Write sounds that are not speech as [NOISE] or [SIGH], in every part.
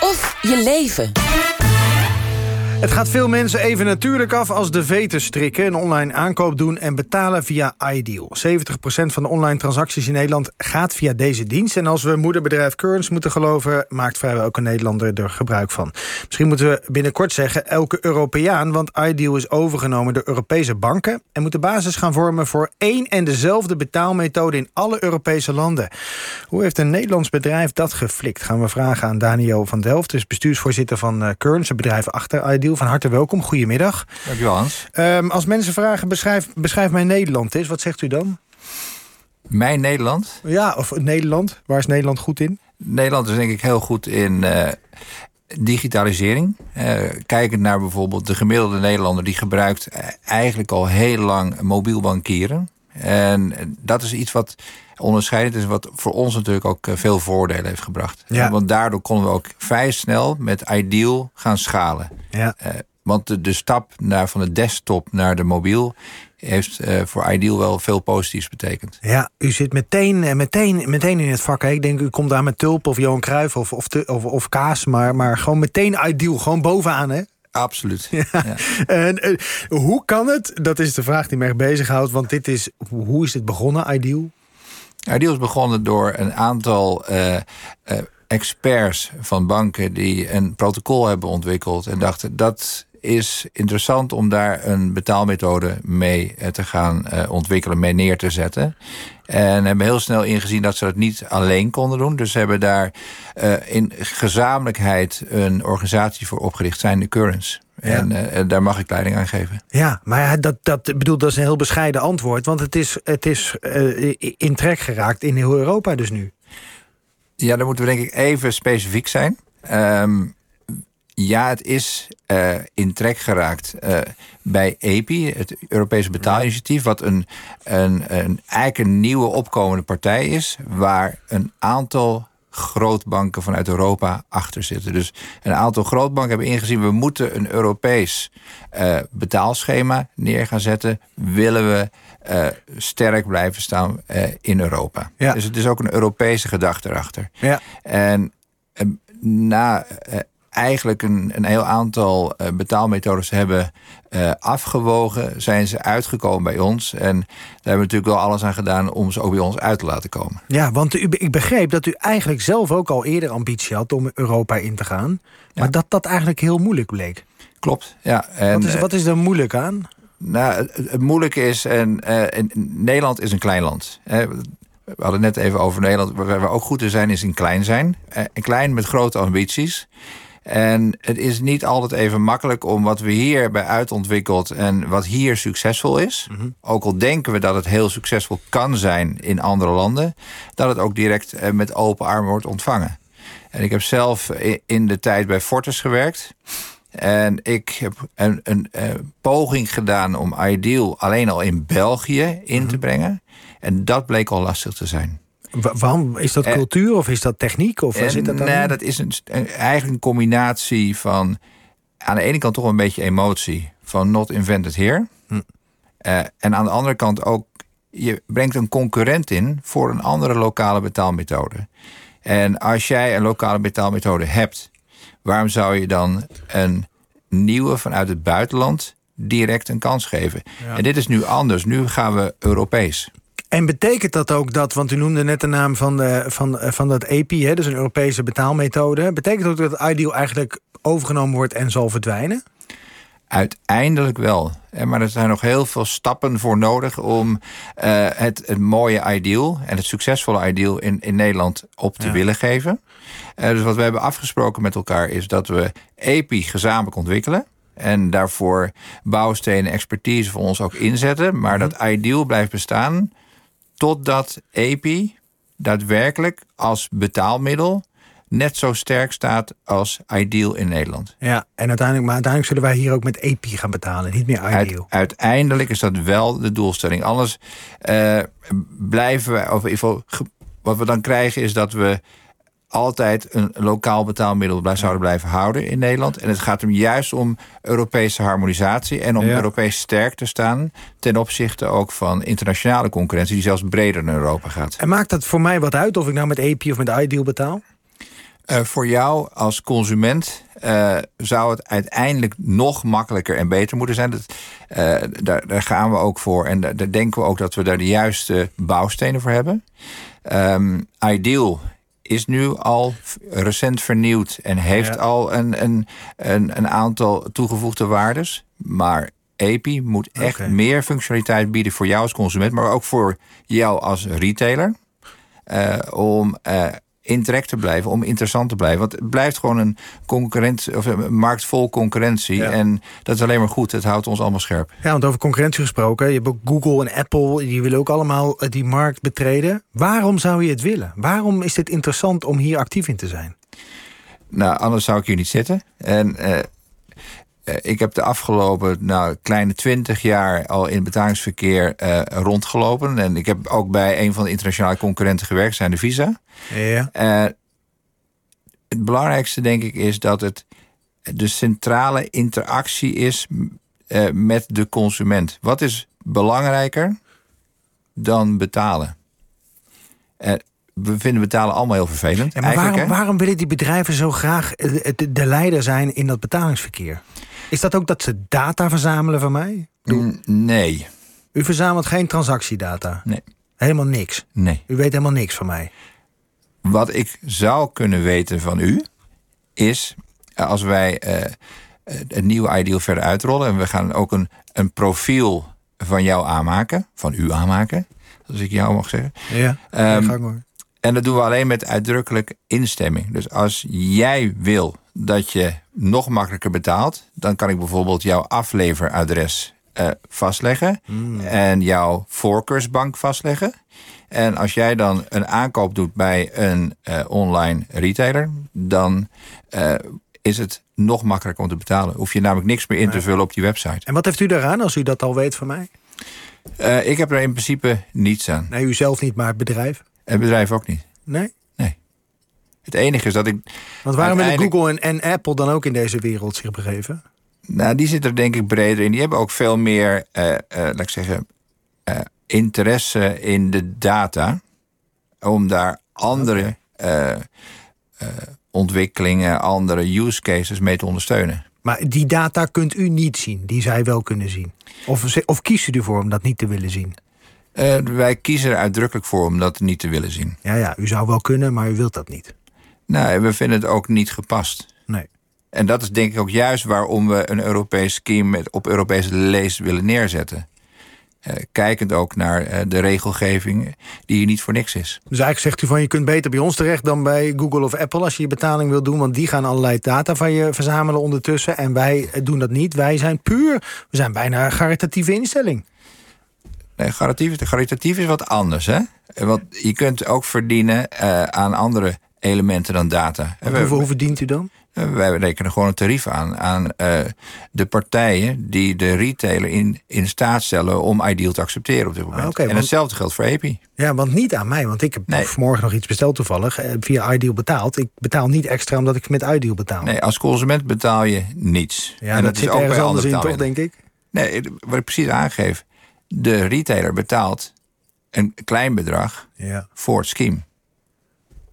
of je leven. Het gaat veel mensen even natuurlijk af als de veten strikken... een online aankoop doen en betalen via iDeal. 70% van de online transacties in Nederland gaat via deze dienst. En als we moederbedrijf Currents moeten geloven... maakt vrijwel elke Nederlander er gebruik van. Misschien moeten we binnenkort zeggen elke Europeaan... want iDeal is overgenomen door Europese banken... en moet de basis gaan vormen voor één en dezelfde betaalmethode... in alle Europese landen. Hoe heeft een Nederlands bedrijf dat geflikt? Gaan we vragen aan Daniel van Delft... dus bestuursvoorzitter van Currents, het bedrijf achter iDeal van harte welkom. Goedemiddag. Dankjewel Hans. Um, als mensen vragen, beschrijf, beschrijf mij Nederland is. Wat zegt u dan? Mijn Nederland? Ja, of Nederland. Waar is Nederland goed in? Nederland is denk ik heel goed in uh, digitalisering. Uh, kijkend naar bijvoorbeeld de gemiddelde Nederlander... die gebruikt eh, eigenlijk al heel lang mobiel bankieren. En dat is iets wat onderscheidend is... wat voor ons natuurlijk ook veel voordelen heeft gebracht. Ja. Want daardoor konden we ook vrij snel met Ideal gaan schalen. Ja. Uh, want de, de stap naar, van de desktop naar de mobiel heeft uh, voor Ideal wel veel positiefs betekend. Ja, u zit meteen, meteen, meteen in het vak. Hè? Ik denk, u komt daar met Tulp of Johan Cruijff of, of, te, of, of Kaas... Maar, maar gewoon meteen Ideal, gewoon bovenaan, hè? Absoluut. Ja. Ja. [LAUGHS] En, uh, hoe kan het? Dat is de vraag die me echt bezighoudt. Want dit is, hoe is dit begonnen, Ideal? Ideal is begonnen door een aantal... Uh, experts van banken die een protocol hebben ontwikkeld en dachten dat is interessant om daar een betaalmethode mee te gaan ontwikkelen, mee neer te zetten. En hebben heel snel ingezien dat ze dat niet alleen konden doen. Dus ze hebben daar in gezamenlijkheid een organisatie voor opgericht, zijn de Currents. Ja. En daar mag ik leiding aan geven. Ja, maar dat, dat, bedoel, dat is een heel bescheiden antwoord. Want het is, het is in trek geraakt in heel Europa dus nu. Ja, dan moeten we denk ik even specifiek zijn. Um, ja, het is uh, in trek geraakt uh, bij EPI, het Europese betaalinitiatief, wat een, een, een, eigenlijk een nieuwe opkomende partij is, waar een aantal grootbanken vanuit Europa achter zitten. Dus een aantal grootbanken hebben ingezien, we moeten een Europees uh, betaalschema neer gaan zetten, willen we sterk blijven staan in Europa. Ja. Dus het is ook een Europese gedachte erachter. Ja. En na eigenlijk een, een heel aantal uh, betaalmethodes hebben uh, afgewogen, zijn ze uitgekomen bij ons. En daar hebben we natuurlijk wel alles aan gedaan om ze ook bij ons uit te laten komen. Ja, want u, ik begreep dat u eigenlijk zelf ook al eerder ambitie had om Europa in te gaan. Maar ja. dat dat eigenlijk heel moeilijk bleek. Klopt, ja. En, wat, is, wat is er moeilijk aan? Nou, het, het moeilijke is, en, uh, en Nederland is een klein land. Hè. We hadden het net even over Nederland. Waar we ook goed in zijn, is in klein zijn. En klein met grote ambities. En het is niet altijd even makkelijk om wat we hier hebben uitontwikkeld en wat hier succesvol is. Mhm. Ook al denken we dat het heel succesvol kan zijn in andere landen, dat het ook direct met open armen wordt ontvangen. En ik heb zelf in de tijd bij Fortis gewerkt. En ik heb een, een, een poging gedaan om Ideal alleen al in België in te brengen. En dat bleek al lastig te zijn. Waarom? Is dat cultuur of is dat techniek? Of en, zit dat dan nee, in? dat is een, een, eigenlijk een combinatie van... aan de ene kant toch een beetje emotie van not invented here. Hm. Uh, en aan de andere kant ook... je brengt een concurrent in voor een andere lokale betaalmethode. En als jij een lokale betaalmethode hebt... waarom zou je dan een nieuwe vanuit het buitenland direct een kans geven? Ja. En dit is nu anders. Nu gaan we Europees. En betekent dat ook dat, want u noemde net de naam van, de, van, van dat EPI, hè, dus een Europese betaalmethode. Betekent dat ook dat Ideal eigenlijk overgenomen wordt en zal verdwijnen? Uiteindelijk wel. Maar er zijn nog heel veel stappen voor nodig om uh, het, het mooie ideal en het succesvolle ideal in, in Nederland op te ja. willen geven. Uh, dus wat we hebben afgesproken met elkaar is dat we EPI gezamenlijk ontwikkelen. En daarvoor bouwstenen, expertise voor ons ook inzetten. Maar mm-hmm. dat ideal blijft bestaan totdat EPI daadwerkelijk als betaalmiddel net zo sterk staat als Ideal in Nederland. Ja, en uiteindelijk, maar uiteindelijk zullen wij hier ook met EPI gaan betalen, niet meer Ideal. Uit, uiteindelijk is dat wel de doelstelling. Anders uh, blijven we, of in ieder geval, wat we dan krijgen is dat we altijd een lokaal betaalmiddel zouden blijven houden in Nederland. En het gaat hem juist om Europese harmonisatie en om ja. Europees sterk te staan ten opzichte ook van internationale concurrentie die zelfs breder naar Europa gaat. En maakt dat voor mij wat uit of ik nou met EPI of met Ideal betaal? Eh, voor jou als consument eh, zou het uiteindelijk nog makkelijker en beter moeten zijn. Dat, eh, daar, daar, gaan we ook voor. En daar, daar, denken we ook dat we daar de juiste bouwstenen voor hebben. Um, Ideal is nu al recent vernieuwd en heeft al een, een, een, een, aantal toegevoegde waardes. Maar API moet echt meer functionaliteit bieden voor jou als consument, maar ook voor jou als retailer. Uh, om uh, in trek te blijven, om interessant te blijven. Want het blijft gewoon een, concurrent, of een markt vol concurrentie. En dat is alleen maar goed. Het houdt ons allemaal scherp. Ja, want over concurrentie gesproken. Je hebt ook Google en Apple, die willen ook allemaal eh, die markt betreden. Waarom zou je het willen? Waarom is het interessant om hier actief in te zijn? Nou, anders zou ik hier niet zitten. En uh, ik heb de afgelopen nou, kleine twintig jaar al in betalingsverkeer uh, rondgelopen. En ik heb ook bij een van de internationale concurrenten gewerkt, zijn de Visa. Ja. Uh, het belangrijkste, denk ik, is dat het de centrale interactie is uh, met de consument. Wat is belangrijker dan betalen? we vinden betalen allemaal heel vervelend. Ja, maar waarom, waarom, willen die bedrijven zo graag de, de leider zijn in dat betalingsverkeer? Is dat ook dat ze data verzamelen van mij? Nee. U verzamelt geen transactiedata? Nee. Helemaal niks? Nee. U weet helemaal niks van mij? Wat ik zou kunnen weten van u is als wij uh, het nieuwe Ideal verder uitrollen en we gaan ook een, een profiel van jou aanmaken, van u aanmaken, als ik jou mag zeggen. Ja, um, ga ik maar. En dat doen we alleen met uitdrukkelijk instemming. Dus als jij wil dat je nog makkelijker betaalt, dan kan ik bijvoorbeeld jouw afleveradres uh, vastleggen mm. en jouw voorkeursbank vastleggen. En als jij dan een aankoop doet bij een uh, online retailer, dan uh, is het nog makkelijker om te betalen. Hoef je namelijk niks meer in te vullen op die website. En wat heeft u daaraan als u dat al weet van mij? ik heb er in principe niets aan. Nee, u zelf niet, maar het bedrijf? Het bedrijf ook niet. Nee? Het enige is dat ik. Want waarom willen Google en, en, Apple dan ook in deze wereld zich begeven? Nou, die zitten er denk ik breder in. Die hebben ook veel meer, uh, uh, laat ik zeggen, uh, interesse in de data. Om daar andere ontwikkelingen, andere use cases mee te ondersteunen. Maar die data kunt u niet zien, die zij wel kunnen zien. Of, of kiest u ervoor om dat niet te willen zien? Wij kiezen er uitdrukkelijk voor om dat niet te willen zien. Ja, ja, u zou wel kunnen, maar u wilt dat niet. Nou, we vinden het ook niet gepast. Nee. En dat is denk ik ook juist waarom we een Europees scheme met, op Europese lees willen neerzetten. Uh, kijkend ook naar uh, de regelgeving die hier niet voor niks is. Dus eigenlijk zegt u van je kunt beter bij ons terecht dan bij Google of Apple als je je betaling wil doen, want die gaan allerlei data van je verzamelen ondertussen en wij doen dat niet. Wij zijn puur, we zijn bijna een caritatieve instelling. Nee, caritatief, caritatief is wat anders. Hè? Want je kunt ook verdienen uh, aan andere elementen dan data. Hoeveel, hoe verdient u dan? Uh, wij rekenen gewoon een tarief aan aan uh, de partijen die de retailer in, in staat stellen om Ideal te accepteren op dit moment. Ah, okay, en want, hetzelfde geldt voor EPI. Ja, want niet aan mij, want ik heb nee. vanmorgen nog iets besteld toevallig via Ideal betaald. Ik betaal niet extra omdat ik met Ideal betaal. Nee, als consument betaal je niets. Ja, en dat, dat zit ook ergens anders in, toch, denk ik? Nee, wat ik precies aangeef de retailer betaalt een klein bedrag ja. voor het scheme.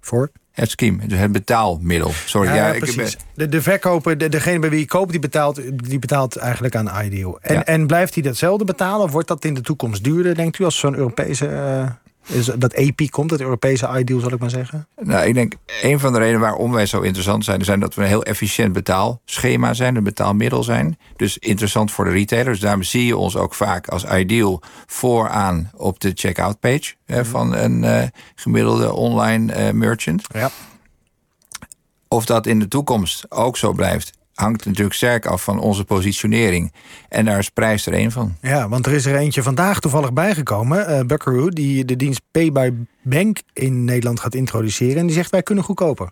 Voor? Het scheme, dus het betaalmiddel. Sorry, ja, ja, precies. de, de verkoper, de, degene bij wie je koopt, die betaalt, die betaalt eigenlijk aan Ideal. En, ja. en blijft hij datzelfde betalen? Of wordt dat in de toekomst duurder, denkt u, als zo'n Europese... Uh, is dat EP komt, het Europese ideal, zal ik maar zeggen? Nou, ik denk, een van de redenen waarom wij zo interessant zijn... zijn dat we een heel efficiënt betaalschema zijn, een betaalmiddel zijn. Dus interessant voor de retailers. Daarom zie je ons ook vaak als ideal vooraan op de checkout page... Hè, mhm. van een uh, gemiddelde online uh, merchant. Ja. Of dat in de toekomst ook zo blijft, hangt natuurlijk sterk af van onze positionering. En daar is prijs er een van. Ja, want er is er eentje vandaag toevallig bijgekomen. Uh, Buckaroo, die de dienst Pay by Bank in Nederland gaat introduceren. En die zegt wij kunnen goedkoper.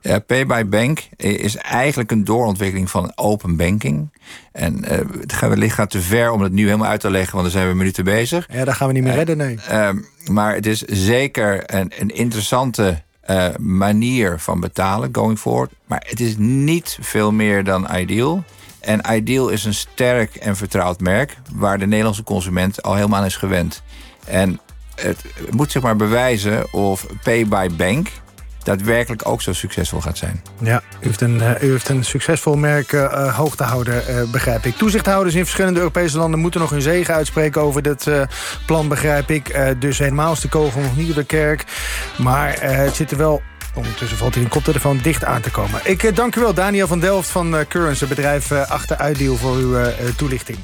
Ja, Pay by Bank is eigenlijk een doorontwikkeling van open banking. En uh, het gaat wellicht gaat te ver om het nu helemaal uit te leggen, want dan zijn we minuten bezig. Ja, daar gaan we niet meer redden, nee. Uh, maar het is zeker een, een interessante uh, manier van betalen going forward. Maar het is niet veel meer dan Ideal. En Ideal is een sterk en vertrouwd merk... waar de Nederlandse consument al helemaal aan is gewend. En het moet zich maar bewijzen of Pay by Bank daadwerkelijk ook zo succesvol gaat zijn. Ja, u heeft een, u heeft een succesvol merk uh, hoog te houden, begrijp ik. Toezichthouders in verschillende Europese landen moeten nog hun zegen uitspreken over dit plan, begrijp ik. dus helemaal is de kogel nog niet op de kerk. Maar het zit er wel Ondertussen valt hij een koptelefoon dicht aan te komen. Ik dank u wel, Daniel van Delft van Currents, het bedrijf achter Uitdeal, voor uw toelichting.